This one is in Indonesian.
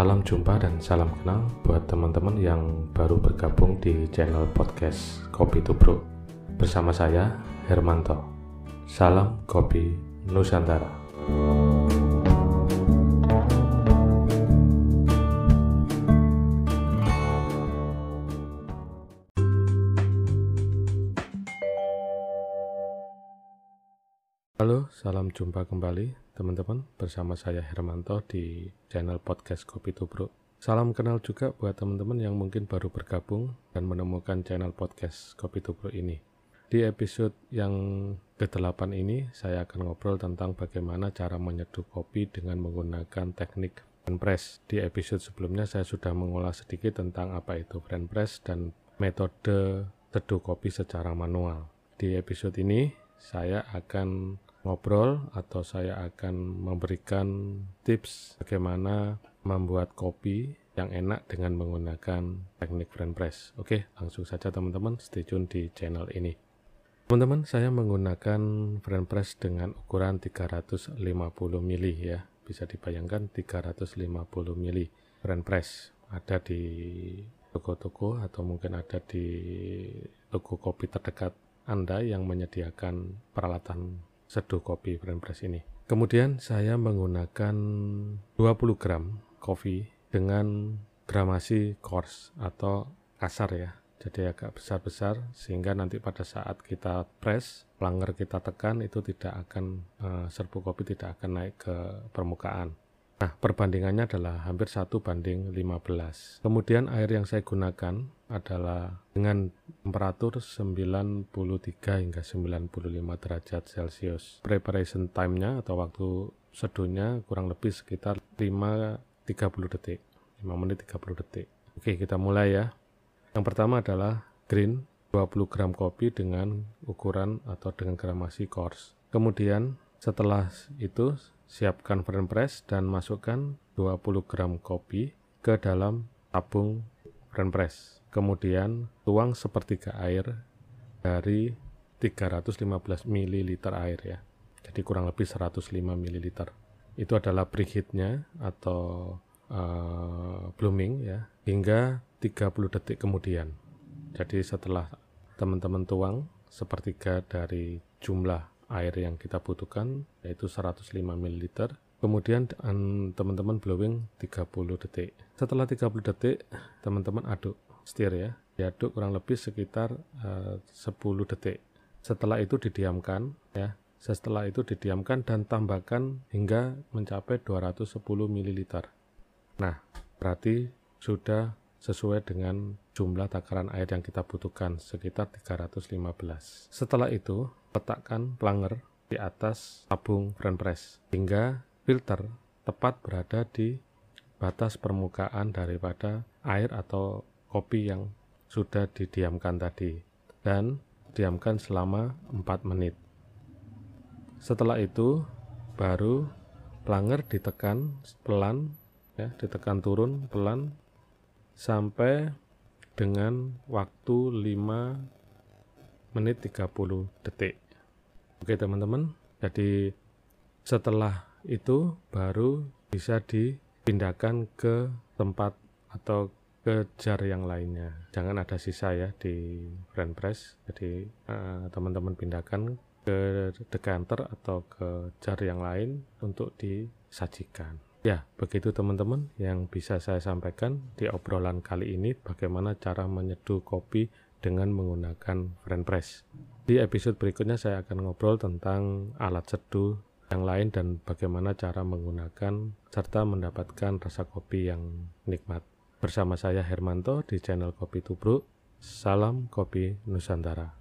Salam jumpa dan salam kenal buat teman-teman yang baru bergabung di channel podcast Kopi Tubruk bersama saya Hermanto. Salam Kopi Nusantara. Halo, salam jumpa kembali teman-teman bersama saya Hermanto di channel podcast Kopi Tubruk. Salam kenal juga buat teman-teman yang mungkin baru bergabung dan menemukan channel podcast Kopi Tubruk ini. Di episode yang ke-8 ini saya akan ngobrol tentang bagaimana cara menyeduh kopi dengan menggunakan teknik French press. Di episode sebelumnya saya sudah mengulas sedikit tentang apa itu French press dan metode teduh kopi secara manual. Di episode ini saya akan ngobrol atau saya akan memberikan tips bagaimana membuat kopi yang enak dengan menggunakan teknik French press. Oke, langsung saja teman-teman stay tune di channel ini. Teman-teman, saya menggunakan French press dengan ukuran 350 mili ya. Bisa dibayangkan 350 mili French press ada di toko-toko atau mungkin ada di toko kopi terdekat Anda yang menyediakan peralatan seduh kopi French press ini. Kemudian saya menggunakan 20 gram kopi dengan gramasi coarse atau kasar ya. Jadi agak besar-besar sehingga nanti pada saat kita press, planger kita tekan itu tidak akan serbuk kopi tidak akan naik ke permukaan. Nah, perbandingannya adalah hampir 1 banding 15. Kemudian air yang saya gunakan adalah dengan temperatur 93 hingga 95 derajat Celcius. Preparation time-nya atau waktu seduhnya kurang lebih sekitar 5 30 detik. 5 menit 30 detik. Oke, kita mulai ya. Yang pertama adalah green 20 gram kopi dengan ukuran atau dengan gramasi coarse. Kemudian setelah itu Siapkan French press dan masukkan 20 gram kopi ke dalam tabung French press. Kemudian tuang sepertiga air dari 315 ml air ya. Jadi kurang lebih 105 ml. Itu adalah preheatnya atau uh, blooming ya hingga 30 detik kemudian. Jadi setelah teman-teman tuang sepertiga dari jumlah air yang kita butuhkan yaitu 105 ml kemudian teman-teman blowing 30 detik. Setelah 30 detik teman-teman aduk stir ya. Diaduk kurang lebih sekitar eh, uh, 10 detik. Setelah itu didiamkan ya. Setelah itu didiamkan dan tambahkan hingga mencapai 210 ml nah berarti sudah sesuai dengan jumlah takaran air yang kita butuhkan sekitar 315 setelah itu letakkan planger di atas tabung French press hingga filter tepat berada di batas permukaan daripada air atau kopi yang sudah didiamkan tadi dan diamkan selama 4 menit. Setelah itu baru planger ditekan pelan ya, ditekan turun pelan sampai dengan waktu 5 menit 30 detik. Oke teman-teman, jadi setelah itu baru bisa dipindahkan ke tempat atau ke jar yang lainnya. Jangan ada sisa ya di French press. Jadi eh, teman-teman pindahkan ke decanter atau ke jar yang lain untuk disajikan. Ya, begitu teman-teman yang bisa saya sampaikan di obrolan kali ini bagaimana cara menyeduh kopi dengan menggunakan French press. Di episode berikutnya saya akan ngobrol tentang alat seduh yang lain dan bagaimana cara menggunakan serta mendapatkan rasa kopi yang nikmat. Bersama saya Hermanto di channel Kopi Tubruk. Salam Kopi Nusantara.